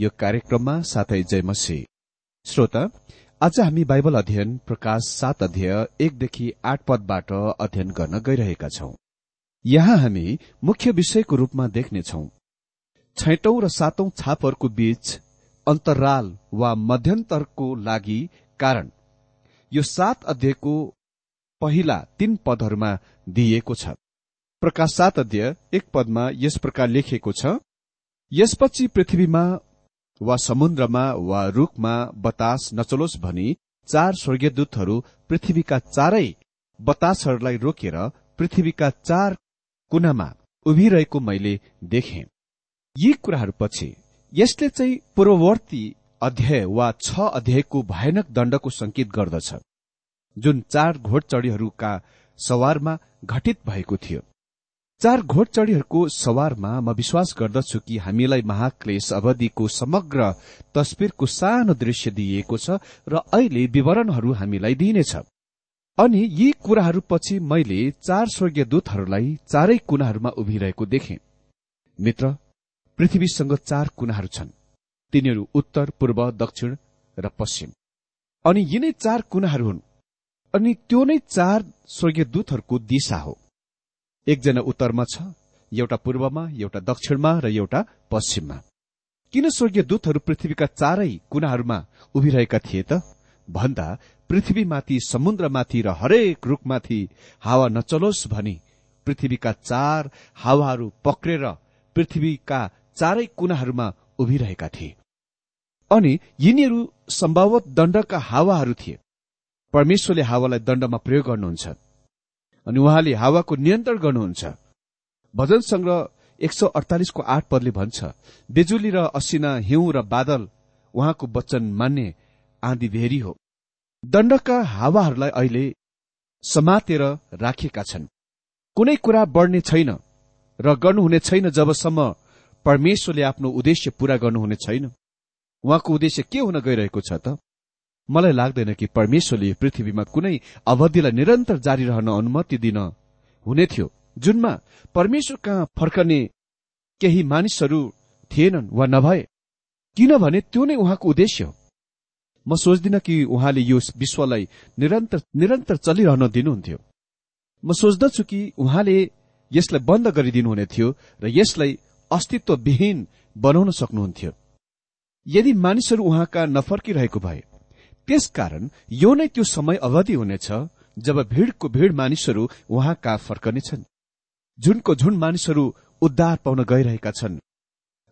यो कार्यक्रममा साथै जय मसी श्रोता आज हामी बाइबल अध्ययन प्रकाश सात अध्यय एकदेखि आठ पदबाट अध्ययन गर्न गइरहेका छौं। यहाँ हामी मुख्य विषयको रूपमा देख्नेछौ। छैटौं र सातौं छापहरूको बीच अन्तराल वा मध्यन्तरको लागि कारण यो सात अध्ययको पहिला तीन पदहरूमा दिइएको छ। प्रकाश सात अध्यय एक पदमा यस प्रकार लेखिएको छ यसपछि पृथ्वीमा वा समुद्रमा वा रूखमा बतास नचलोस् भनी चार स्वर्गीयदूतहरू पृथ्वीका चारै बतासहरूलाई रोकेर पृथ्वीका चार कुनामा उभिरहेको मैले देखे। यी कुराहरूपछि यसले चाहिँ पूर्ववर्ती अध्याय वा छ अध्यायको भयानक दण्डको संकेत गर्दछ जुन चार घोडचडीहरूका सवारमा घटित भएको थियो। चार घोडचडीहरूको सवारमा म विश्वास गर्दछु कि हामीलाई महाक्लेश अवधिको समग्र तस्विरको सानो दृश्य दिइएको छ र अहिले विवरणहरू हामीलाई दिइनेछ। अनि यी कुराहरूपछि मैले चार स्वर्गीय दूतहरूलाई चारै कुनाहरूमा उभिरहेको देखे। मित्र पृथ्वीसँग चार कुनाहरू छन्। तिनीहरू उत्तर पूर्व दक्षिण र पश्चिम। अनि यिनै चार कुनाहरू हुन्। अनि त्यो नै चार स्वर्गीय दूतहरूको दिशा हो। एकजना उत्तरमा छ एउटा पूर्वमा एउटा दक्षिणमा र एउटा पश्चिममा। किन स्वर्गीय दूतहरू पृथ्वीका चारै कुनाहरूमा उभिरहेका थिए त? भन्दा पृथ्वीमाथि समुद्रमाथि र हरेक रूखमाथि हावा नचलोस् भनी पृथ्वीका चार हावाहरू पक्रेर पृथ्वीका चारै कुनाहरूमा उभिरहेका थिए। अनि यिनीहरू सम्भावत दण्डका हावाहरू थिए। परमेश्वरले हावालाई दण्डमा प्रयोग गर्नुहुन्छ। अनि उहाँले हावाको नियन्त्रण गर्नुहुन्छ। भजन संग्रह एक सौ अडतालिसको आठ पदले भन्छ बेजुली र असिना हिउँ र बादल उहाँको वचन मान्ने आँधी भेरी हो। दण्डका हावाहरूलाई अहिले समातेर राखिएका छन्। कुनै कुरा बढ्ने छैन र गर्नुहुने छैन जबसम्म परमेश्वरले आफ्नो उद्देश्य पूरा गर्नुहुने छैन। उहाँको उद्देश्य के हुन गइरहेको छ त? मलाई लाग्दैन कि परमेश्वरले पृथ्वीमा कुनै अवधिलाई निरन्तर जारी रहन अनुमति दिन हुने थियो। जुनमा परमेश्वर कहाँ फर्कने केही मानिसहरू थिएनन् वा नभए? किनभने त्यो नै उहाँको उद्देश्य हो। म सोच्दिन कि उहाँले यो विश्वलाई निरन्तर निरन्तर चलिरहन दिनुहुन्थ्यो। म सोच्दछु कि उहाँले यसलाई बन्द गरिदिनुहुने थियो र यसलाई अस्तित्वविहीन बनाउन सक्नुहुन्थ्यो। यदि मानिसहरू उहाँका नफर्किरहेको भए त्यसकारण यो नै त्यो समय अवधि हुनेछ जब भीड़को भीड़ मानिसहरू उहाँ कहाँ फर्कनेछन्। झुनको झुन मानिसहरू उद्धार पाउन गइरहेका छन्।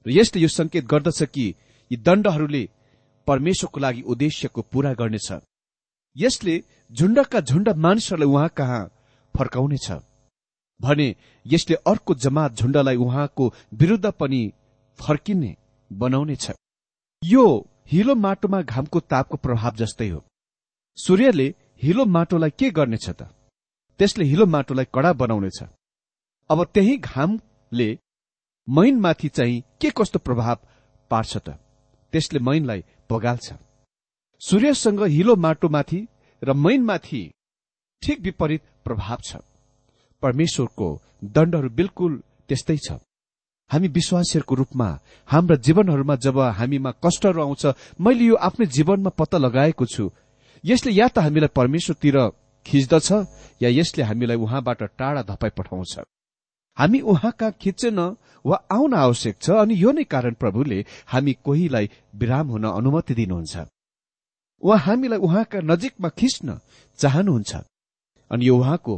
र यसले यो संकेत गर्दछ कि यी दण्डहरूले परमेश्वरको लागि उद्देश्यको पूरा गर्नेछ। यसले झुण्डका झुण्ड मानिसहरूलाई उहाँ कहाँ फर्काउनेछ? भने यसले अर्को जमात झुण्डलाई उहाँको विरूद्ध पनि फर्किने बनाउनेछ। यो हिलो माटोमा घामको तापको प्रभाव जस्तै हो। सूर्यले हिलो माटोलाई के गर्नेछ त? त्यसले हिलो माटोलाई कडा बनाउनेछ। अब त्यही घामले मैनमाथि चाहिँ के कस्तो प्रभाव पार्छ त? त्यसले मैनलाई बगाल्छ। सूर्यसँग हिलो माटोमाथि र मैनमाथि ठिक विपरीत प्रभाव छ। परमेश्वरको दण्डहरू बिल्कुल त्यस्तै छ। हामी विश्वासीहरूको रूपमा हाम्रा जीवनहरूमा जब हामीमा कष्टहरू आउँछ मैले यो आफ्नै जीवनमा पत्ता लगाएको छु। यसले या त हामीलाई परमेश्वरतिर खिच्दछ या यसले हामीलाई उहाँबाट टाढा धपाई पठाउँछ। हामी उहाँका खिचेन वा आउन आवश्यक छ अनि यो नै कारण प्रभुले हामी कोहीलाई विराम हुन अनुमति दिनुहुन्छ। उहाँ हामीलाई उहाँका नजिकमा खिच्न चाहनुहुन्छ अनि यो उहाँको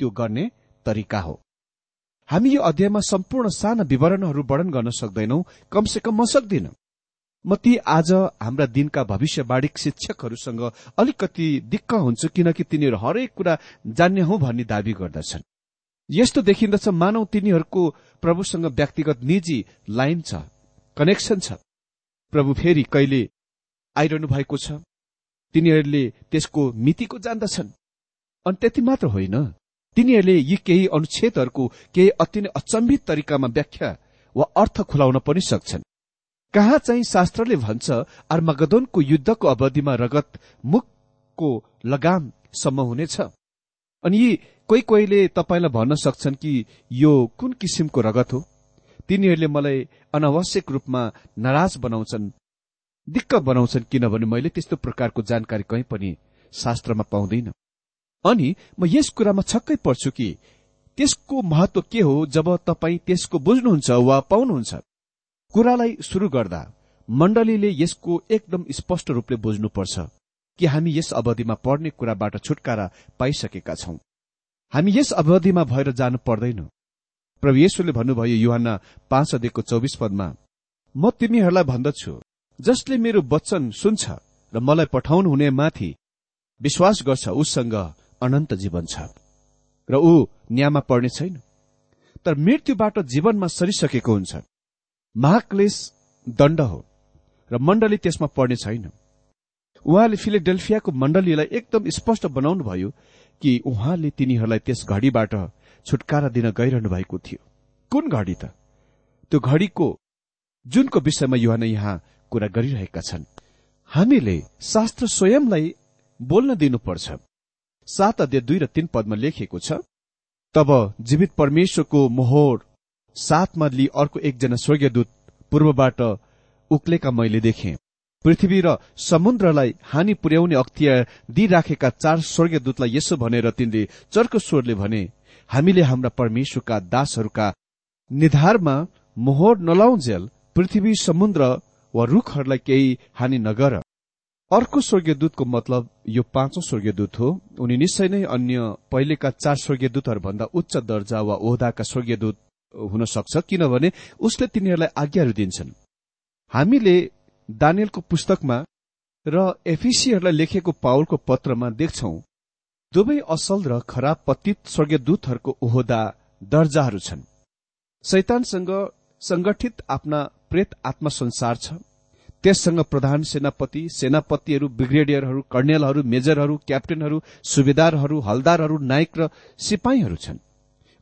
त्यो गर्ने तरिका हो। हामी यो अध्यायमा सम्पूर्ण साना विवरणहरू वर्णन गर्न सक्दैनौ कमसे कम म सक्दिन। म ती आज हाम्रा दिनका भविष्यवाणी शिक्षकहरूसँग अलिकति दिक्क हुन्छु किनकि तिनीहरू हरेक कुरा जान्ने हौ भन्ने दावी गर्दछन्। यस्तो देखिन्दछ मानव तिनीहरूको प्रभुसँग व्यक्तिगत निजी लाइन छ कनेक्सन छ। प्रभु फेरि कहिले आइरहनु भएको छ? तिनीहरूले त्यसको मितिको जान्दछन्। अनि त्यति मात्र होइन। तिनीहरूले यी केही अनुच्छेदहरूको केही अति नै अचम्बित तरिकामा व्याख्या वा अर्थ खुलाउन पनि सक्छन्। कहाँ चाहिँ शास्त्रले भन्छ अर्मागदोनको युद्धको अवधिमा रगत मुखको लगामसम्म हुनेछ? अनि यी कोही कोहीले तपाईँलाई भन्न सक्छन् कि यो कुन किसिमको रगत हो? तिनीहरूले मलाई अनावश्यक रूपमा नाराज बनाउँछन् दिक्क बनाउँछन् किनभने मैले त्यस्तो प्रकारको जानकारी कहीँ पनि शास्त्रमा पाउँदैन। अनि म यस कुरामा छक्कै पर्छु कि त्यसको महत्व के हो जब तपाईँ त्यसको बुझ्नुहुन्छ वा पाउनुहुन्छ? कुरालाई शुरू गर्दा मण्डलीले यसको एकदम स्पष्ट रूपले बुझ्नुपर्छ कि हामी यस अवधिमा पढ्ने कुराबाट छुटकारा पाइसकेका छौं। हामी यस अवधिमा भएर जानु पर्दैन। प्रभु येशुले भन्नुभयो युहान पाँच अध्ययको चौबिस पदमा म तिमीहरूलाई भन्दछु जसले मेरो वचन सुन्छ र मलाई पठाउनु हुने माथि विश्वास गर्छ उसँग अनन्त जीवन छ। र ऊ न्यायमा पर्ने छैन। तर मृत्युबाट जीवनमा सरिसकेको हुन्छ। महाक्लेश दण्ड हो र मण्डली त्यसमा पर्ने छैन। उहाँले फिलिडेल्फियाको मण्डलीलाई एकदम स्पष्ट बनाउनु भयो कि उहाँले तिनीहरूलाई त्यस घड़ीबाट छुटकारा दिन गइरहनु भएको थियो। कुन घड़ी त? त्यो घड़ीको जुनको विषयमा युवा यहाँ कुरा गरिरहेका छन्। हामीले शास्त्र स्वयंलाई बोल्न दिनुपर्छ। सात अध्यय दुई र तीन पदमा लेखिएको छ तब जीवित परमेश्वरको मोहोर सातमा लि अर्को एकजना स्वर्गीयदूत पूर्वबाट उक्लेका मैले देखे। पृथ्वी र समुद्रलाई हानि पुर्याउने अख्तियार दिइराखेका चार स्वर्गीयदूतलाई यसो भनेर तिनले चर्को स्वरले भने हामीले हाम्रा परमेश्वरका दासहरूका निधारमा मोहोर नलाउन्जेल पृथ्वी समुद्र वा रूखहरूलाई केही हानि नगर। अर्को स्वर्गीयदूतको मतलब यो पाँचौं स्वर्गीयदूत हो। उनी निश्चय नै अन्य पहिलेका चार स्वर्गीयदूतहरूभन्दा उच्च दर्जा वा ओहदाका स्वर्गीयदूत हुन सक्छ किनभने उसले तिनीहरूलाई आज्ञाहरू दिन्छन्। हामीले दानियलको पुस्तकमा र एफिसीहरूलाई लेखेको पावलको पत्रमा देख्छौ दुवै असल र खराब पतित स्वर्गीयदूतहरूको ओहदा दर्जाहरू छन्। शैतानसँग संगठित आफ्ना प्रेत आत्मा संसार छ। त्यससँग प्रधान सेनापति सेनापतिहरू ब्रिगेडियरहरू कर्णेलहरू मेजरहरू क्याप्टेनहरू सुबेदारहरू हलदारहरू नायक र सिपाहीहरू छन्।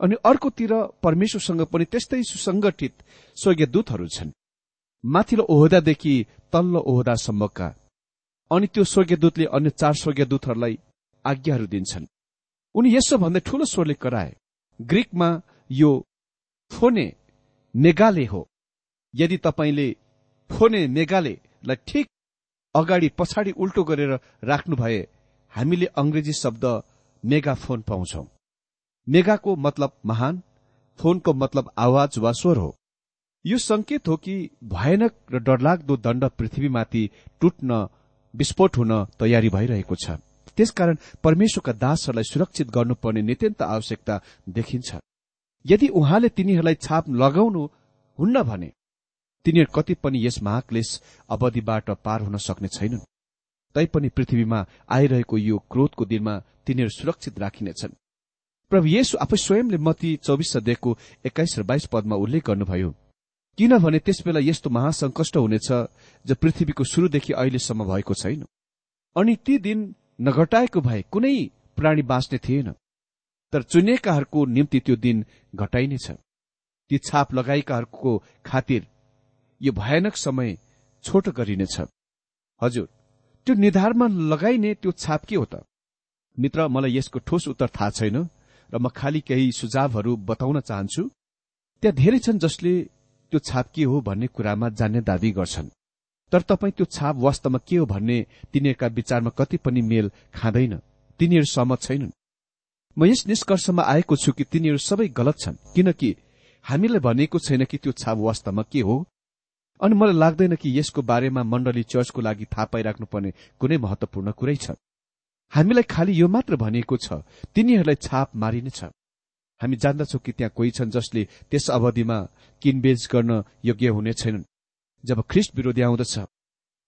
अनि अर्कोतिर परमेश्वरसँग पनि त्यस्तै सुसंगठित दूतहरू छन्। माथिल्लो ओहदादेखि तल्लो ओहदासम्मका। अनि त्यो स्वर्गीय दूतले अन्य चार स्वर्गीय दूतहरूलाई आज्ञाहरू दिन्छन्। उनी यसो भन्दै ठूलो स्वरले कराए। ग्रीकमा यो फोने मेगाले हो। यदि तपाईँले फोने मेगालेलाई ठिक अगाडि पछाडि उल्टो गरेर राख्नु भए हामीले अंग्रेजी शब्द मेगाफोन पाउँछौ। मेगाको मतलब महान फोनको मतलब आवाज वा स्वर हो। यो संकेत हो कि भयानक र डरलाग्दो दण्ड पृथ्वीमाथि टुट्न विस्फोट हुन तयारी भइरहेको छ। त्यसकारण परमेश्वरका दासहरूलाई सुरक्षित गर्नुपर्ने नित्यन्त आवश्यकता देखिन्छ। यदि उहाँले तिनीहरूलाई छाप लगाउनु हुन्न भने तिनीहरू कति पनि यस महाक्लेश अवधिबाट पार हुन सक्ने छैनन्। तैपनि पृथ्वीमा आइरहेको यो क्रोधको दिनमा तिनीहरू सुरक्षित राखिनेछन्। प्रभु येशु आफै स्वयंले मती चौबिस सदेखको एक्काइस र बाइस पदमा उल्लेख गर्नुभयो किनभने त्यसबेला यस्तो महासंकष्ट हुनेछ जो पृथ्वीको शुरूदेखि अहिलेसम्म भएको छैन। अनि ती दिन नघटाएको भए कुनै प्राणी बाँच्ने थिएन तर चुनिएकाहरूको निम्ति त्यो दिन घटाइनेछ। ती छाप लगाएकाहरूको खातिर यो भयानक समय छोटो गरिनेछ। हजुर त्यो निधारमा लगाइने त्यो छाप के हो त? मित्र मलाई यसको ठोस उत्तर थाहा छैन र म खालि केही सुझावहरू बताउन चाहन्छु। त्यहाँ धेरै छन् जसले त्यो छाप के हो भन्ने कुरामा जान्ने दावी गर्छन्। तर तपाईँ त्यो छाप वास्तवमा के हो भन्ने तिनीहरूका विचारमा कति पनि मेल खाँदैन। तिनीहरू सहमत छैनन्। म यस निष्कर्षमा आएको छु कि तिनीहरू सबै गलत छन् किनकि हामीलाई भनेको छैन कि त्यो छाप वास्तवमा के हो। अनि मलाई लाग्दैन कि यसको बारेमा मण्डली चर्चको लागि थाहा पाइराख्नुपर्ने कुनै महत्वपूर्ण कुरै छ। हामीलाई खालि यो मात्र भनिएको छ तिनीहरूलाई छाप मारिनेछ। हामी जान्दछौ कि त्यहाँ कोही छन् जसले त्यस अवधिमा किनबेच गर्न योग्य हुने छैनन् जब ख्रिस्ट विरोधी आउँदछ।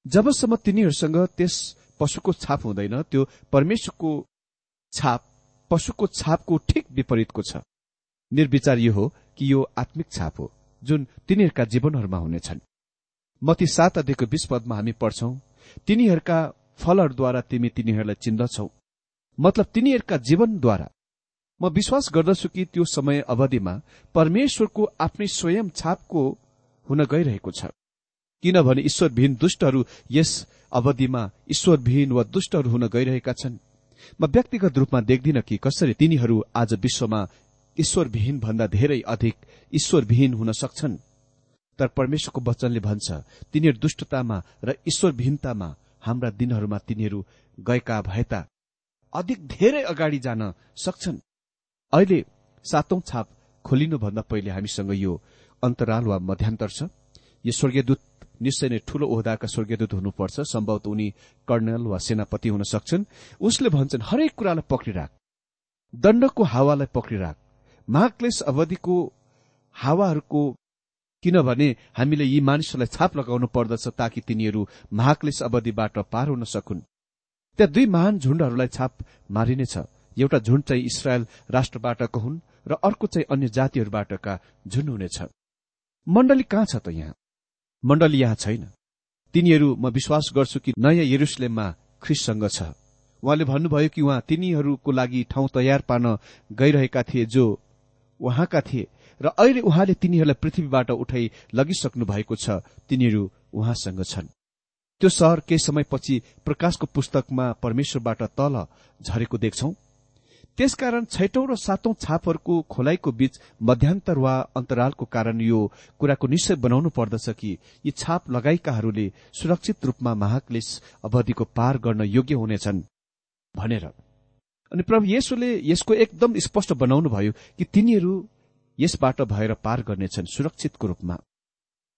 जबसम्म तिनीहरूसँग त्यस पशुको छाप हुँदैन त्यो परमेश्वरको छाप पशुको छापको ठिक विपरीतको छ। निर्विचार यो हो कि यो आत्मिक छाप हो जुन तिनीहरूका जीवनहरूमा हुनेछन्। मती सात अध्ययको विष पदमा हामी पढ्छौं तिनीहरूका फलहरूद्वारा तिमी तिनीहरूलाई चिन्दछौ। मतलब तिनीहरूका जीवनद्वारा। म विश्वास गर्दछु कि त्यो समय अवधिमा परमेश्वरको आफ्नै स्वयं छापको हुन गइरहेको छ। किनभने ईश्वरविहीन दुष्टहरू यस अवधिमा ईश्वरविहीन वा दुष्टहरू हुन गइरहेका छन्। म व्यक्तिगत रूपमा देख्दिन कि कसरी तिनीहरू आज विश्वमा ईश्वरविहीन भन्दा धेरै अधिक ईश्वरविहीन हुन सक्छन्। तर परमेश्वरको वचनले भन्छ तिनीहरू दुष्टतामा र ईश्वरविहीनतामा हाम्रा दिनहरूमा तिनीहरू गएका भएता अधिक धेरै अगाडि जान सक्छन्। अहिले सातौं छाप खोलिनुभन्दा पहिले हामीसँग यो अन्तराल वा मध्यान्तर छ। यो स्वर्गीयदूत निश्चय नै ठूलो ओहदाका स्वर्गीयदूत हुनुपर्छ। सम्भवत उनी कर्णल वा सेनापति हुन सक्छन्। उसले भन्छन् हरेक कुरालाई पक्रिराख। दण्डको हावालाई पक्रिराख। महाक्लेश अवधिको हावाहरूको किनभने हामीले यी मानिसहरूलाई छाप लगाउनु पर्दछ ताकि तिनीहरू महाक्लेश अवधिबाट पार हुन सकुन्। त्यहाँ दुई महान झुण्डहरूलाई छाप मारिनेछ। एउटा झुण्ड चाहिँ इसरायल राष्ट्रबाटका हुन् र अर्को चाहिँ अन्य जातिहरूबाटका झुण्ड हुनेछ। मण्डली कहाँ छ त यहाँ? मण्डली यहाँ छैन। तिनीहरू म विश्वास गर्छु कि नयाँ यरुसलेममा ख्रिससँग छ। उहाँले भन्नुभयो कि उहाँ तिनीहरूको लागि ठाउँ तयार पार्न गइरहेका थिए जो उहाँका थिए। र अहिले उहाँले तिनीहरूलाई पृथ्वीबाट उठाइ लगिसक्नु भएको छ। तिनीहरू उहाँसँग छन्। त्यो सहर केही समयपछि प्रकाशको पुस्तकमा परमेश्वरबाट तल झरेको देख्छौ। त्यसकारण छैटौं र सातौं छापहरूको खोलाइको बीच मध्यान्तर वा अन्तरालको कारण यो कुराको निश्चय बनाउनु पर्दछ कि यी छाप लगाएकाहरूले सुरक्षित रूपमा महाक्लेश अवधिको पार गर्न योग्य हुनेछन् भनेर। अनि प्रभु येशुले यसको एकदम स्पष्ट बनाउनु भयो कि तिनीहरू यसबाट भएर पार गर्नेछन् सुरक्षितको रूपमा।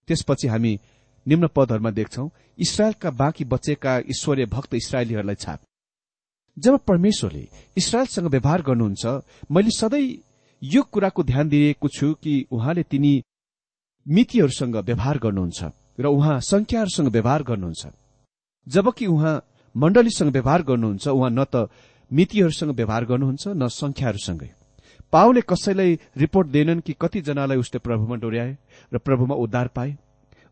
त्यसपछि हामी निम्न पदहरूमा देख्छौ इसरायलका बाँकी बचेका ईश्वरीय भक्त इसरायलीहरूलाई छाप। जब परमेश्वरले इसरायलसँग व्यवहार गर्नुहुन्छ मैले सधैँ यो कुराको ध्यान दिएको छु कि उहाँले तिनी मितिहरूसँग व्यवहार गर्नुहुन्छ र उहाँ संख्याहरूसँग व्यवहार गर्नुहुन्छ। जबकि उहाँ मण्डलीसँग व्यवहार गर्नुहुन्छ उहाँ न त मितिहरूसँग व्यवहार गर्नुहुन्छ न संख्याहरूसँगै। पाओले कसैलाई रिपोर्ट दिएनन् कि कतिजनालाई उसले प्रभुमा डोर्याए र प्रभुमा उद्धार पाए?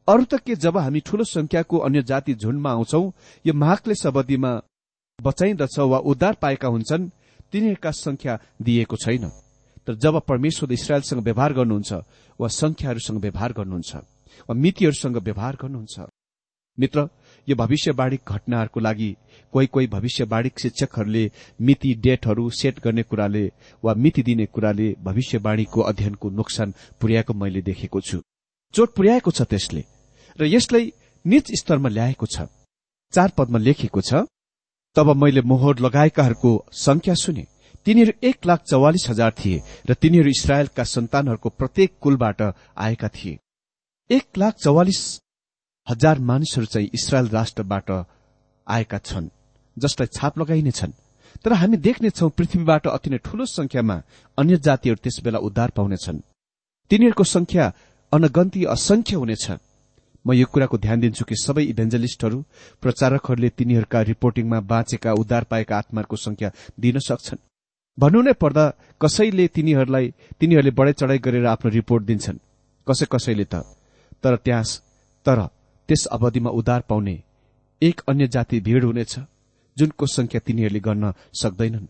अरू त के जब हामी ठूलो संख्याको अन्य जाति झुण्डमा आउँछौ यो महाकले अवधिमा बचाइदछ वा उद्धार पाएका हुन्छन् तिनीहरूका संख्या दिएको छैन। तर जब परमेश्वर इसरायलसँग व्यवहार गर्नुहुन्छ वा संख्याहरूसँग व्यवहार गर्नुहुन्छ वा मितिहरूसँग व्यवहार गर्नुहुन्छ। मित्र यो भविष्यवाणी घटनाहरूको लागि कोही कोही भविष्यवाणी शिक्षकहरूले मिति डेटहरू सेट गर्ने कुराले वा मिति दिने कुराले भविष्यवाणीको अध्ययनको नोक्सान पुर्याएको मैले देखेको छु। चोट पुर्याएको छ त्यसले। र यसलाई निज स्तरमा ल्याएको छ। चार पदमा लेखिएको छ तब मैले मोहर लगाएकाहरूको संख्या सुने। तिनीहरू एक लाख चौवालिस हजार थिए र तिनीहरू इसरायलका सन्तानहरूको प्रत्येक कुलबाट आएका थिए। एक लाख चौवालिस हजार मानिसहरू चाहिँ इसरायल राष्ट्रबाट आएका छन् जसलाई छाप लगाइनेछन् तर हामी देख्नेछौ पृथ्वीबाट अति नै ठूलो संख्यामा अन्य जातिहरू त्यसबेला उद्धार पाउनेछन् तिनीहरूको संख्या अनगन्ती असंख्य हुनेछ म यो कुराको ध्यान दिन्छु कि सबै इभेन्जलिस्टहरू प्रचारकहरूले तिनीहरूका रिपोर्टिङमा बाँचेका उद्धार पाएका आत्माहरूको संख्या दिन सक्छन्। भन्नु नै पर्दा कसैले तिनीहरूलाई तिनीहरूले बढाइ चढाइ गरेर आफ्नो रिपोर्ट दिन्छन्। कसै कसैले त। तर त्यहाँ तर त्यस अवधिमा उद्धार पाउने एक अन्य जाति भीड़ हुनेछ जुनको संख्या तिनीहरूले गर्न सक्दैनन्।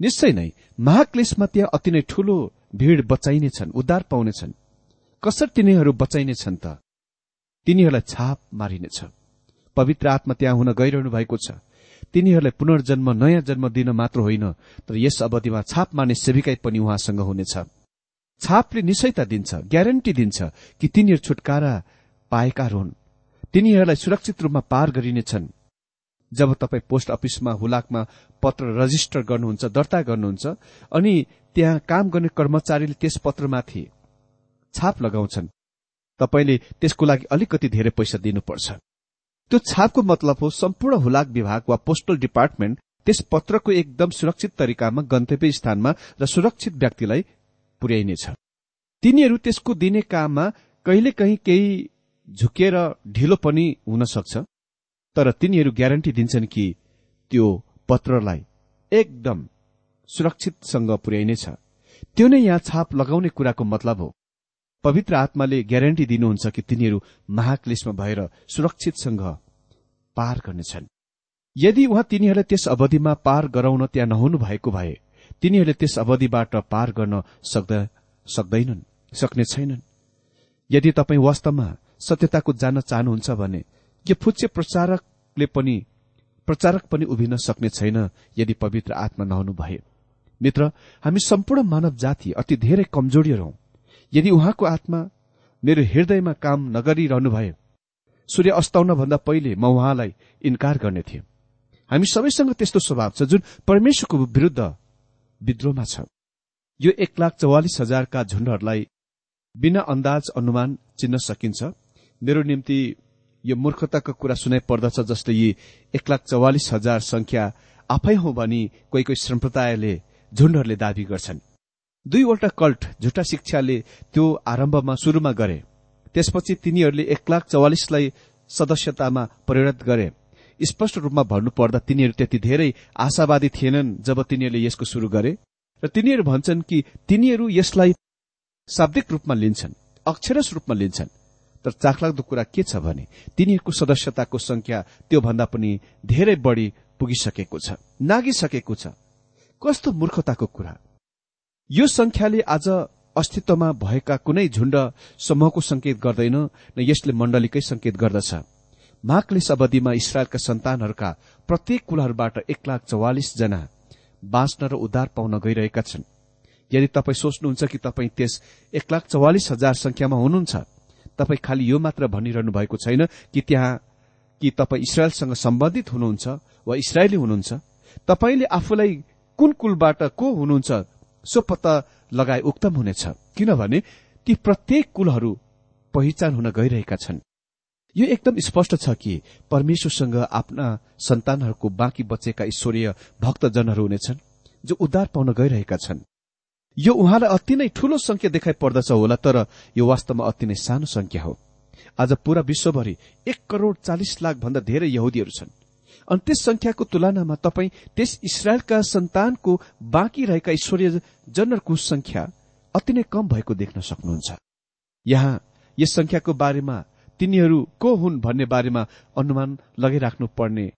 निश्चय नै महाक्लेशमा त्यहाँ अति नै ठूलो भीड़ बचाइनेछन् उद्धार पाउनेछन्। कसरी तिनीहरू बचाइनेछन् त? तिनीहरूलाई छाप मारिनेछ। पवित्र आत्मा त्यहाँ हुन गइरहनु भएको छ। तिनीहरूलाई पुनर्जन्म नयाँ जन्म दिन मात्र होइन तर यस अवधिमा छाप माने सेविकाई पनि उहाँसँग हुनेछ। छापले निश्चयता दिन्छ ग्यारेन्टी दिन्छ कि तिनीहरू छुटकारा पाएका हुन्। तिनीहरूलाई सुरक्षित रूपमा पार गरिनेछन्। जब तपाईँ पोस्ट अफिसमा हुलाकमा पत्र रजिस्टर गर्नुहुन्छ दर्ता गर्नुहुन्छ अनि त्यहाँ काम गर्ने कर्मचारीले त्यस पत्रमाथि छाप लगाउँछन् तपाईँले त्यसको लागि अलिकति धेरै पैसा दिनुपर्छ। त्यो छापको मतलब हो सम्पूर्ण हुलाक विभाग वा पोस्टल डिपार्टमेन्ट त्यस पत्रको एकदम सुरक्षित तरिकामा गन्तव्य स्थानमा र सुरक्षित व्यक्तिलाई पुर्याइनेछ। तिनीहरू त्यसको दिने काममा कहिलेकाहीँ केही झुकेर ढिलो पनि हुन सक्छ तर तिनीहरू ग्यारेन्टी दिन्छन् कि त्यो पत्रलाई एकदम सुरक्षितसँग पुर्याइनेछ। त्यो नै यहाँ छाप लगाउने कुराको मतलब हो। पवित्र आत्माले ग्यारेन्टी दिनुहुन्छ कि तिनीहरू महाक्लेशमा भएर सुरक्षितसँग पार गर्नेछन्। यदि उहाँ तिनीहरूलाई त्यस अवधिमा पार गराउन त्यहाँ नहुनु भएको भए तिनीहरूले त्यस अवधिबाट पार गर्न सक्दैनन् सक्ने छैनन्। यदि तपाईँ वास्तवमा सत्यताको जान्न चाहनुहुन्छ भने यो फुच्चे प्रचारकले पनि प्रचारक पनि उभिन सक्ने छैन यदि पवित्र आत्मा नहुनु भए। मित्र हामी सम्पूर्ण मानव जाति अति धेरै कमजोरीहरू हौ। यदि उहाँको आत्मा मेरो हृदयमा काम नगरिरहनु भए सूर्य अस्ताउन भन्दा पहिले म उहाँलाई इन्कार गर्ने थिएँ। हामी सबैसँग त्यस्तो स्वभाव छ जुन परमेश्वरको विरूद्ध विद्रोहमा छ। यो एक लाख चौवालिस हजारका झुण्डहरूलाई बिना अन्दाज अनुमान चिन्न सकिन्छ। मेरो निम्ति यो मूर्खताको कुरा सुनाइ पर्दछ जस्तै यी एक लाख चौवालिस हजार संख्या आफै हो भनी कोही कोही सम्प्रदायले झुण्डहरूले दावी गर्छन्। दुईवटा कल्ट झुटा शिक्षाले त्यो आरम्भमा शुरूमा गरे। त्यसपछि तिनीहरूले एक लाख चौवालिसलाई सदस्यतामा परिणत गरे। स्पष्ट रूपमा भन्नुपर्दा तिनीहरू त्यति धेरै आशावादी थिएनन् जब तिनीहरूले यसको शुरू गरे। र तिनीहरू भन्छन् कि तिनीहरू यसलाई शाब्दिक रूपमा लिन्छन् अक्षरस रूपमा लिन्छन्। तर चाखलाग्दो कुरा के छ भने तिनीहरूको सदस्यताको संख्या त्योभन्दा पनि धेरै बढ़ी पुगिसकेको छ नागिसकेको छ। कस्तो मूर्खताको कुरा। यो संख्याले आज अस्तित्वमा भएका कुनै झुण्ड समूहको संकेत गर्दैन न यसले मण्डलीकै संकेत गर्दछ। माघलेस अवधिमा इसरायलका सन्तानहरूका प्रत्येक कुलहरूबाट एक लाख चौवालिस जना बाँच्न र उद्धार पाउन गइरहेका छन्। यदि तपाईँ सोच्नुहुन्छ कि तपाईँ त्यस एक लाख चौवालिस हजार संख्यामा हुनुहुन्छ तपाईँ खालि यो मात्र भनिरहनु भएको छैन कि त्यहाँ कि तपाईँ इसरायलसँग सम्बन्धित हुनुहुन्छ वा इसरायली हुनुहुन्छ। तपाईँले आफूलाई कुन कुलबाट को हुनुहुन्छ सो पत्ता लगाए उक्तम हुनेछ। किनभने ती प्रत्येक कुलहरू पहिचान हुन गइरहेका छन्। यो एकदम स्पष्ट छ कि परमेश्वरसँग आफ्ना सन्तानहरूको बाँकी बचेका ईश्वरीय भक्तजनहरू हुनेछन् जो उद्धार पाउन गइरहेका छन्। यो उहाँलाई अति नै ठूलो संख्या देखाइ पर्दछ होला तर यो वास्तवमा अति नै सानो संख्या हो। आज पूरा विश्वभरि एक करोड़ चालिस लाख भन्दा धेरै यहुदीहरू छन्। अनि त्यस संख्याको तुलनामा तपाईँ त्यस इसरायलका सन्तानको बाँकी रहेका ईश्वरीय जनहरूको संख्या अति नै कम भएको देख्न सक्नुहुन्छ। यहाँ यस संख्याको बारेमा तिनीहरू को हुन् भन्ने बारेमा अनुमान लगाइराख्नु पर्ने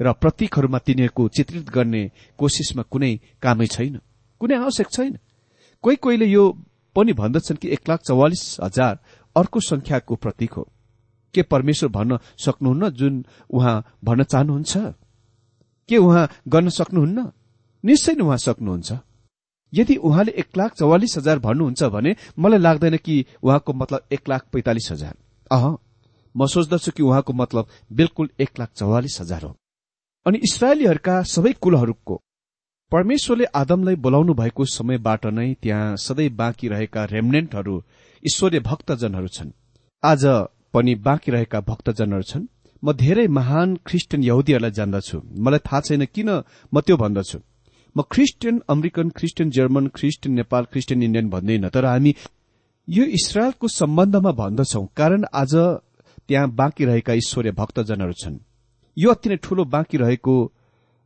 र प्रतीकहरूमा तिनीहरूको चित्रित गर्ने कोसिसमा कुनै कामै छैन। कुनै आवश्यक छैन। कोही कोहीले यो पनि भन्दछन् कि एक लाख चौवालिस हजार अर्को संख्याको प्रतीक हो। के परमेश्वर भन्न सक्नुहुन्न जुन उहाँ भन्न चाहनुहुन्छ? के उहाँ गर्न सक्नुहुन्न? निश्चय नै उहाँ सक्नुहुन्छ। यदि उहाँले एक लाख चौवालिस हजार भन्नुहुन्छ भने मलाई लाग्दैन कि उहाँको मतलब एक लाख पैंतालिस हजार। अह म सोच्दछु कि उहाँको मतलब बिल्कुल एक लाख चौवालिस हजार हो। अनि इसरायलीहरूका सबै कुलहरूको परमेश्वरले आदमलाई बोलाउनु भएको समयबाट नै त्यहाँ सधैँ बाँकी रहेका रेमनेन्टहरू ईश्वरीय भक्तजनहरू छन्। आज पनि बाँकी रहेका भक्तजनहरू छन्। म धेरै महान ख्रिस्टियन यहुदीहरूलाई जान्दछु। मलाई थाहा छैन किन म त्यो भन्दछु। म Christian American Christian German Christian Nepal Christian Indian भन्दैन तर हामी यो इसरायलको सम्बन्धमा भन्दछौ कारण आज त्यहाँ बाँकी रहेका ईश्वरीय भक्तजनहरू छन्। यो अति नै ठूलो बाँकी रहेको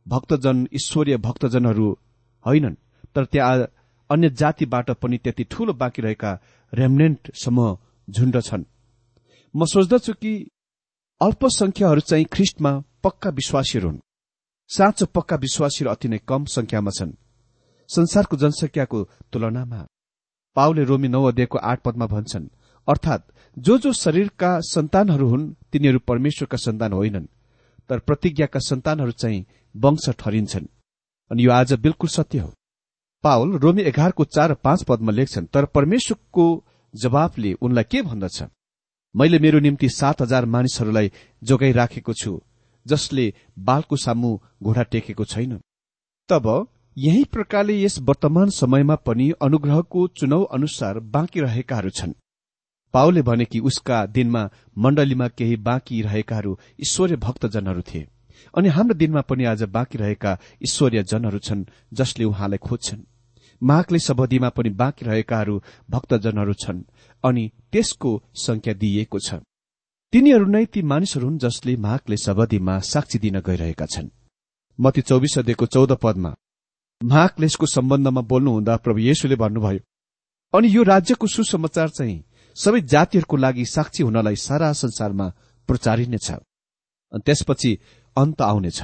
भक्तजन ईश्वरीय भक्तजनहरू होइनन् तर त्यहाँ अन्य जातिबाट पनि त्यति ठूलो बाँकी रहेका रेमनेन्ट समूह झुण्ड छन् म सोच्दछु कि अल्पसंख्याहरू चाहिँ ख्रिस्टमा पक्का विश्वासीहरू हुन्। साँचो पक्का विश्वासीहरू अति नै कम संख्यामा छन्। संसारको जनसंख्याको तुलनामा पाउले रोमी नौ अध्यायको आठ पदमा भन्छन् अर्थात जो जो शरीरका सन्तानहरू हुन् तिनीहरू परमेश्वरका सन्तान होइनन् तर प्रतिज्ञाका सन्तानहरू चाहिँ वंश ठरिन्छन् अनि यो आज बिल्कुल सत्य हो। पावल रोमी एघारको चार पाँच पदमा लेख्छन् तर परमेश्वरको जवाफले उनलाई के भन्दछ? मैले मेरो निम्ति सात हजार मानिसहरूलाई जोगाइराखेको छु जसले बालको सामु घोडा टेकेको छैन। तब यही प्रकारले यस वर्तमान समयमा पनि अनुग्रहको चुनाव अनुसार बाँकी रहेकाहरू छन्। पाओले भने कि उसका दिनमा मण्डलीमा केही बाँकी रहेकाहरू ईश्वरीय भक्तजनहरू थिए। अनि हाम्रो दिनमा पनि आज बाँकी रहेका ईश्वरीय जनहरू छन् जसले उहाँलाई खोज्छन्। माघले सबदीमा पनि बाँकी रहेकाहरू भक्तजनहरू छन् अनि त्यसको संख्या दिइएको छ। तिनीहरू नै ती मानिसहरू हुन् जसले माघले सबदीमा साक्षी दिन गइरहेका छन्। मती चौबिस अध्ययको चौध पदमा महाक्लेशको सम्बन्धमा बोल्नुहुँदा प्रभु येशुले भन्नुभयो अनि यो राज्यको सुसमाचार चाहिँ सबै जातिहरूको लागि साक्षी हुनलाई सारा संसारमा प्रचारिनेछ अनि त्यसपछि अन्त आउनेछ।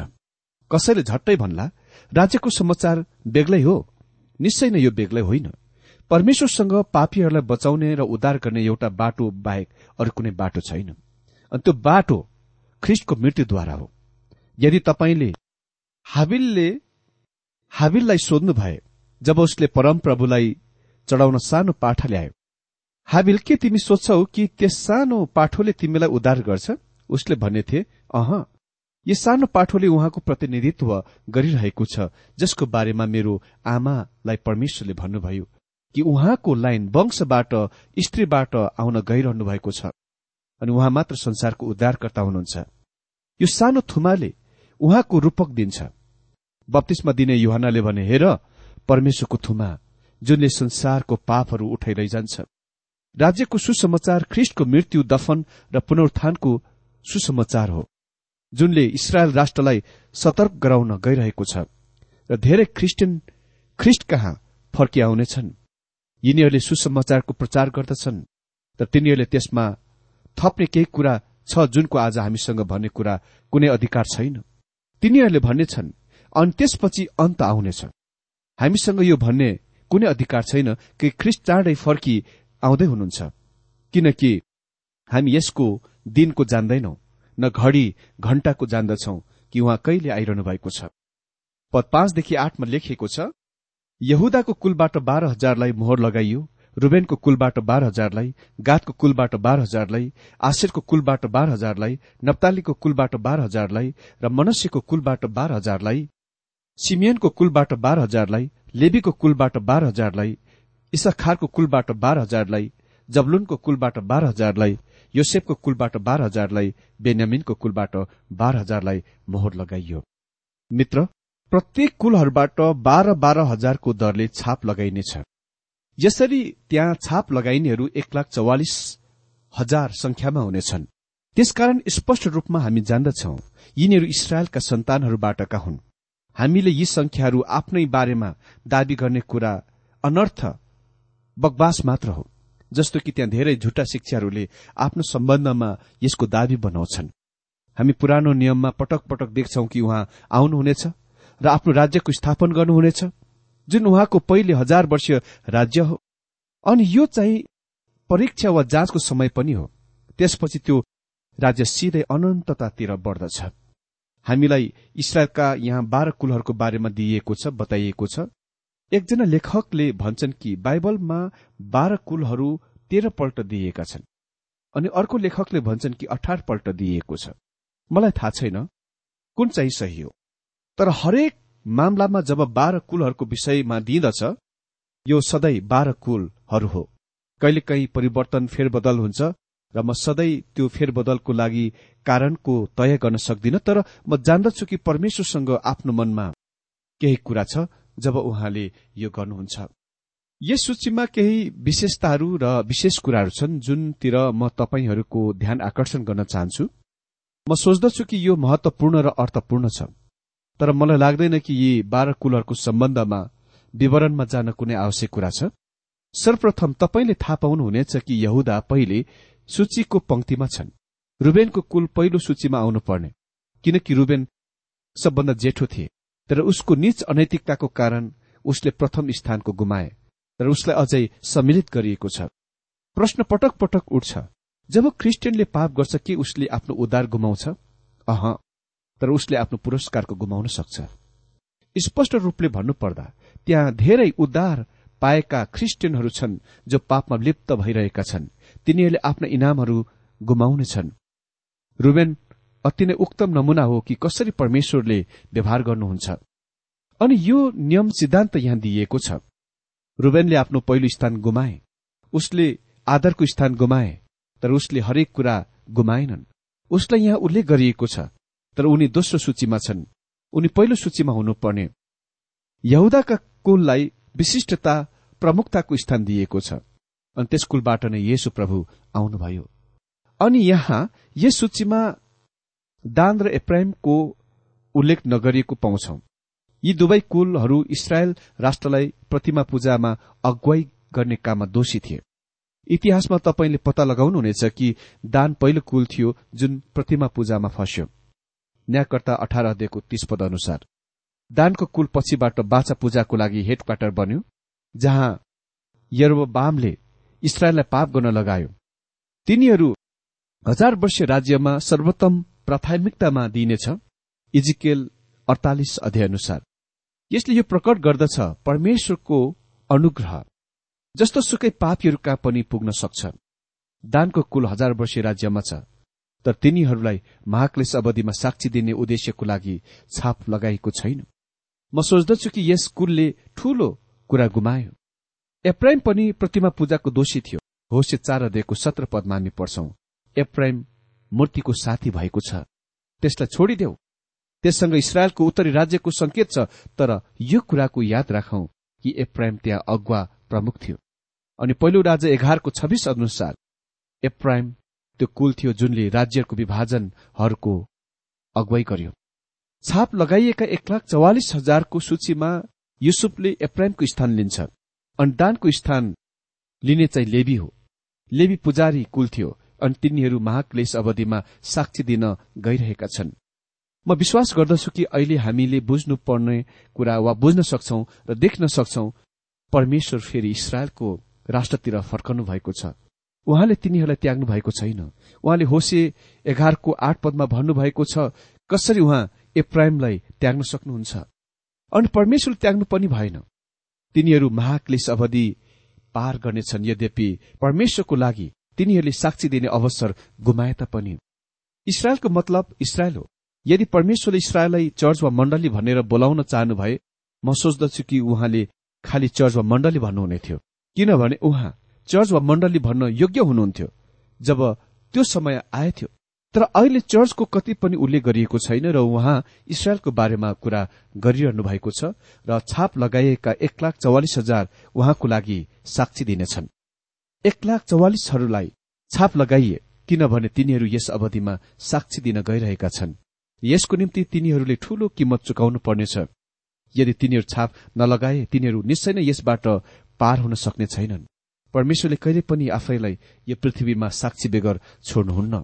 कसैले झट्टै भन्ला राज्यको समाचार बेग्लै हो। निश्चय नै यो बेग्लै होइन। परमेश्वरसँग पापीहरूलाई बचाउने र उद्धार गर्ने एउटा बाटो बाहेक अरू कुनै बाटो छैन। अनि त्यो बाटो ख्रिस्टको मृत्युद्वारा हो। यदि तपाईँले हाबिलले हाबिललाई सोध्नु भए जब उसले परमप्रभुलाई चढाउन सानो पाठा ल्यायो हाबिल के तिमी सोध्छौ कि त्यस सानो पाठोले तिमीलाई उद्धार गर्छ? उसले भनेथे अह यो सानो पाठोले उहाँको प्रतिनिधित्व गरिरहेको छ जसको बारेमा मेरो आमालाई परमेश्वरले भन्नुभयो कि उहाँको लाइन वंशबाट स्त्रीबाट आउन गइरहनु भएको छ अनि उहाँ मात्र संसारको उद्धारकर्ता हुनुहुन्छ। यो सानो थुमाले उहाँको रूपक दिन्छ। बत्तीसमा दिने युहानले भने हेर परमेश्वरको थुमा जुनले संसारको पापहरू उठाइ लैजान्छ। राज्यको सुसमाचार ख्रिष्टको मृत्यु दफन र पुनरुत्थानको सुसमाचार हो। जुनले इसरायल राष्ट्रलाई सतर्क गराउन गइरहेको छ र धेरै ख्रिस्टियन ख्रिस्ट कहाँ फर्किआउनेछन्। यिनीहरूले सुसमाचारको प्रचार गर्दछन् तर तिनीहरूले त्यसमा थप्ने केही कुरा छ जुनको आज हामीसँग भन्ने कुरा कुनै अधिकार छैन। तिनीहरूले भन्नेछन् अनि त्यसपछि अन्त आउनेछ। हामीसँग यो भन्ने कुनै अधिकार छैन कि ख्रिस्ट चाँडै फर्की आउँदै हुनुहुन्छ। किनकि हामी यसको दिनको जान्दैनौ। न घडी घण्टाको जान्दछौ कि उहाँ कहिले आइरहनु भएको छ पद पाँचदेखि आठमा लेखिएको छ यहुदाको कुलबाट बाह्र हजारलाई मोहर लगाइयो रुबेनको कुलबाट बाह्र हजारलाई गातको कुलबाट बाह्र हजारलाई आशिरको कुलबाट बाह्र हजारलाई नप्तालीको कुलबाट बाह्र हजारलाई र मनुष्यको कुलबाट बाह्र हजारलाई सिमियनको कुलबाट बाह्र हजारलाई लेबीको कुलबाट बाह्र हजारलाई इसखारको कुलबाट बाह्र हजारलाई जबलुनको कुलबाट बाह्र हजारलाई योसेफको कुलबाट बाह्र हजारलाई बेन्यामिनको कुलबाट बाह्र हजारलाई मोहर लगाइयो। मित्र प्रत्येक कुलहरूबाट बाह्र बाह्र हजारको दरले छाप लगाइनेछ। यसरी त्यहाँ छाप लगाइनेहरू एक लाख चौवालिस हजार संख्यामा हुनेछन्। त्यसकारण स्पष्ट रूपमा हामी जान्दछौ यिनीहरू इसरायलका सन्तानहरूबाटका हुन्। हामीले यी संख्याहरू आफ्नै बारेमा दावी गर्ने कुरा अनर्थ बकवास मात्र हो। जस्तो कि त्यहाँ धेरै झुटा शिक्षाहरूले आफ्नो सम्बन्धमा यसको दावी बनाउँछन्। हामी पुरानो नियममा पटक पटक देख्छौ कि उहाँ आउनुहुनेछ र आफ्नो राज्यको स्थापन गर्नुहुनेछ जुन उहाँको पहिले हजार वर्षीय राज्य हो। अनि यो चाहिँ परीक्षा वा जाँचको समय पनि हो। त्यसपछि त्यो राज्य सिधै अनन्ततातिर बढ्दछ। हामीलाई इसरायलका यहाँ बाह्र कुलहरूको बारेमा दिइएको छ बताइएको छ। एकजना लेखकले भन्छन् कि बाइबलमा बाह्र कुलहरू तेह्रपल्ट दिइएका छन्। अनि अर्को लेखकले भन्छन् कि अठारपल्ट दिइएको छ। मलाई थाहा छैन कुन चाहिँ सही हो? तर हरेक मामलामा जब बाह्र कुलहरूको विषयमा दिइदछ यो सधैँ बाह्र कुलहरू हो। कहिलेकाहीँ परिवर्तन फेरबदल हुन्छ र म सधैँ त्यो फेरबदलको लागि कारणको तय गर्न सक्दिन तर म जान्दछु कि परमेश्वरसँग आफ्नो मनमा केही कुरा छ जब उहाँले यो गर्नुहुन्छ। यस सूचीमा केही विशेषताहरू र विशेष कुराहरू छन् जुनतिर म तपाईँहरूको ध्यान आकर्षण गर्न चाहन्छु। म सोच्दछु कि यो महत्वपूर्ण र अर्थपूर्ण छ। तर मलाई लाग्दैन कि यी बाह्र कुलहरूको सम्बन्धमा विवरणमा जान कुनै आवश्यक कुरा छ। सर्वप्रथम तपाईँले थाहा पाउनुहुनेछ कि यहुदा पहिले सूचीको पंक्तिमा छन्। रुबेनको कुल पहिलो सूचीमा आउनुपर्ने किनकि रुबेन सबभन्दा जेठो थिए। तर उसको निच अनैतिकताको कारण उसले प्रथम स्थानको गुमाए तर उसलाई अझै सम्मिलित गरिएको छ। प्रश्न पटक पटक उठ्छ जब क्रिस्चियनले पाप गर्छ के उसले आफ्नो उद्धार गुमाउँछ? अह तर उसले आफ्नो पुरस्कारको गुमाउन सक्छ। स्पष्ट रूपले भन्नुपर्दा त्यहाँ धेरै उद्धार पाएका ख्रिस्टियनहरू छन् जो पापमा लिप्त भइरहेका छन्। तिनीहरूले आफ्ना इनामहरू गुमाउनेछन् रुबेन अति नै उक्तम नमूना हो कि कसरी परमेश्वरले व्यवहार गर्नुहुन्छ। अनि यो नियम सिद्धान्त यहाँ दिइएको छ। रुबेनले आफ्नो पहिलो स्थान गुमाए उसले आदरको स्थान गुमाए तर उसले हरेक कुरा गुमाएनन्। उसलाई यहाँ उल्लेख गरिएको छ तर उनी दोस्रो सूचीमा छन्। उनी पहिलो सूचीमा हुनुपर्ने। यहुदाका कुललाई विशिष्टता प्रमुखताको स्थान दिएको छ। अनि त्यस कुलबाट नै येशु प्रभु आउनुभयो। अनि यहाँ यस सूचीमा दान र एप्राइमको उल्लेख नगरिएको पाउँछौ। यी दुवै कुलहरू इसरायल राष्ट्रलाई प्रतिमा पूजामा अगुवाई गर्ने काममा दोषी थिए। इतिहासमा तपाईँले पत्ता लगाउनुहुनेछ कि दान पहिलो कुल थियो जुन प्रतिमा पूजामा फस्यो। न्यायकर्ता अठार अध्ययको तीस पद अनुसार। दानको कुल पछिबाट बाछा पूजाको लागि हेडक्वार्टर बन्यो जहाँ यरोबामले इसरायललाई पाप गर्न लगायो। तिनीहरू हजार वर्ष राज्यमा सर्वोत्तम प्राथमिकतामा दिइनेछ इजिकेल अडतालिस अध्याय अनुसार यसले यो प्रकट गर्दछ परमेश्वरको अनुग्रह जस्तो सुकै पापीहरूका पनि पुग्न सक्छ दानको कुल हजार वर्ष राज्यमा छ तर तिनीहरूलाई महाक्लेश अवधिमा साक्षी दिने उद्देश्यको लागि छाप लगाएको छैन। म सोच्दछु कि यस कुलले ठूलो कुरा गुमायो। एप्राइम पनि प्रतिमा पूजाको दोषी थियो। होस्य चार अध्ययको सत्र पद मान्ने पर्छौ एप्राइम मूर्तिको साथी भएको छ। त्यसलाई छोडिदेऊ। त्यससँग इसरायलको उत्तरी राज्यको संकेत छ तर यो कुराको याद राखौं कि एप्राइम त्यहाँ अगुवा प्रमुख थियो। अनि पहिलो राजा एघारको छब्बीस अनुसार एप्राइम त्यो कुल थियो जुनले राज्यको विभाजनहरूको अगुवाई गर्यो। छाप लगाइएका एक लाख चौवालिस हजारको सूचीमा युसुफले एप्राइमको स्थान लिन्छ। अनि दानको स्थान लिने चाहिँ लेबी हो। लेबी पुजारी कुल थियो। अनि तिनीहरू महाक्लेश अवधिमा साक्षी दिन गइरहेका छन्। म विश्वास गर्दछु कि अहिले हामीले बुझ्नु पर्ने कुरा वा बुझ्न सक्छौ र देख्न सक्छौ परमेश्वर फेरि इसरायलको राष्ट्रतिर फर्कनु भएको छ। उहाँले तिनीहरूलाई त्याग्नु भएको छैन। उहाँले होसे एघारको आठ पदमा भन्नुभएको छ कसरी उहाँ एप्राइमलाई त्याग्न सक्नुहुन्छ? अनि परमेश्वर त्याग्नु पनि भएन। तिनीहरू महाक्लेश अवधि पार गर्नेछन्। यद्यपि परमेश्वरको लागि तिनीहरूले साक्षी दिने अवसर गुमाए तापनि इसरायलको मतलब इसरायल हो। यदि परमेश्वरले इसरायललाई चर्च वा मण्डली भनेर बोलाउन चाहनु भए म सोच्दछु कि उहाँले खालि चर्च वा मण्डली भन्नुहुने थियो। किनभने उहाँ चर्च वा मण्डली भन्न योग्य हुनुहुन्थ्यो जब त्यो समय आएथ्यो। तर अहिले चर्चको कति पनि उल्लेख गरिएको छैन र उहाँ इसरायलको बारेमा कुरा गरिरहनु भएको छ र छाप लगाइएका एक लाख चौवालिस हजार उहाँको लागि साक्षी दिनेछन्। एक लाख चौवालिसहरूलाई छाप लगाइए किनभने तिनीहरू यस अवधिमा साक्षी दिन गइरहेका छन्। यसको निम्ति तिनीहरूले ठूलो किम्मत चुकाउनु पर्नेछ यदि तिनीहरू छाप नलगाए तिनीहरू निश्चय नै यसबाट पार हुन सक्ने छैनन्। परमेश्वरले कहिले पनि आफैलाई यो पृथ्वीमा साक्षी बेगर छोड्नुहुन्न।